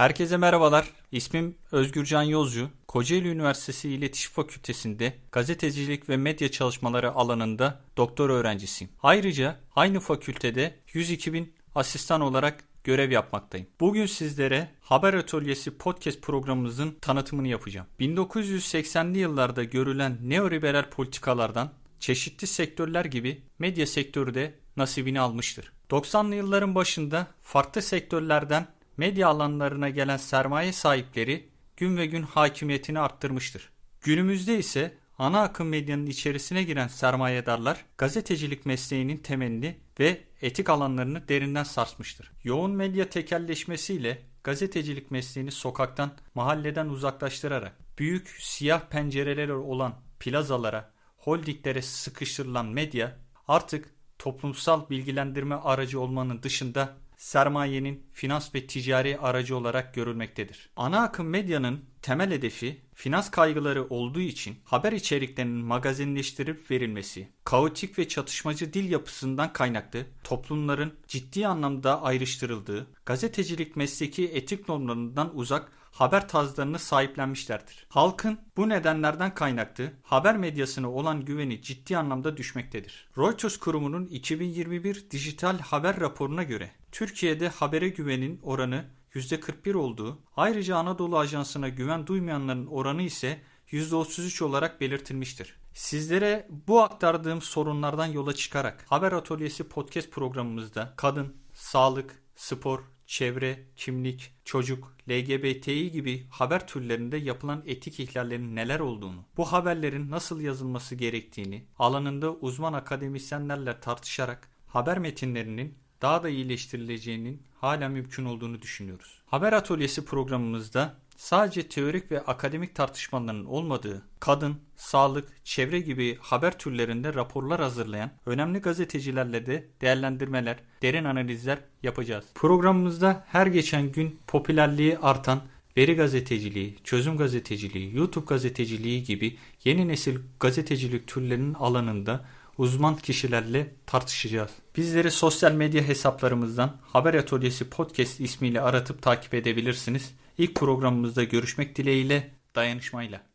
Herkese merhabalar. İsmim Özgürcan Yozcu. Kocaeli Üniversitesi İletişim Fakültesinde gazetecilik ve medya çalışmaları alanında doktor öğrencisiyim. Ayrıca aynı fakültede 102 bin asistan olarak görev yapmaktayım. Bugün sizlere Haber Atölyesi podcast programımızın tanıtımını yapacağım. 1980'li yıllarda görülen neoliberal politikalardan çeşitli sektörler gibi medya sektörü de nasibini almıştır. 90'lı yılların başında farklı sektörlerden medya alanlarına gelen sermaye sahipleri gün ve gün hakimiyetini arttırmıştır. Günümüzde ise ana akım medyanın içerisine giren sermayedarlar gazetecilik mesleğinin temelini ve etik alanlarını derinden sarsmıştır. Yoğun medya tekelleşmesiyle gazetecilik mesleğini sokaktan, mahalleden uzaklaştırarak büyük siyah pencereleri olan plazalara, holdinglere sıkıştırılan medya artık toplumsal bilgilendirme aracı olmanın dışında sermayenin finans ve ticari aracı olarak görülmektedir. Ana akım medyanın temel hedefi finans kaygıları olduğu için haber içeriklerinin magazinleştirip verilmesi, kaotik ve çatışmacı dil yapısından kaynaklı toplumların ciddi anlamda ayrıştırıldığı, gazetecilik mesleki etik normlarından uzak haber tarzlarını sahiplenmişlerdir. Halkın bu nedenlerden kaynaklı haber medyasına olan güveni ciddi anlamda düşmektedir. Reuters kurumunun 2021 dijital haber raporuna göre Türkiye'de habere güvenin oranı %41 olduğu, ayrıca Anadolu Ajansı'na güven duymayanların oranı ise %33 olarak belirtilmiştir. Sizlere bu aktardığım sorunlardan yola çıkarak Haber Atölyesi podcast programımızda kadın, sağlık, spor, çevre, kimlik, çocuk, LGBTİ gibi haber türlerinde yapılan etik ihlallerin neler olduğunu, bu haberlerin nasıl yazılması gerektiğini alanında uzman akademisyenlerle tartışarak haber metinlerinin daha da iyileştirileceğinin hala mümkün olduğunu düşünüyoruz. Haber Atölyesi programımızda sadece teorik ve akademik tartışmaların olmadığı, kadın, sağlık, çevre gibi haber türlerinde raporlar hazırlayan önemli gazetecilerle de değerlendirmeler, derin analizler yapacağız. Programımızda her geçen gün popülerliği artan veri gazeteciliği, çözüm gazeteciliği, YouTube gazeteciliği gibi yeni nesil gazetecilik türlerinin alanında uzman kişilerle tartışacağız. Bizleri sosyal medya hesaplarımızdan Haber Atölyesi Podcast ismiyle aratıp takip edebilirsiniz. İlk programımızda görüşmek dileğiyle, dayanışmayla.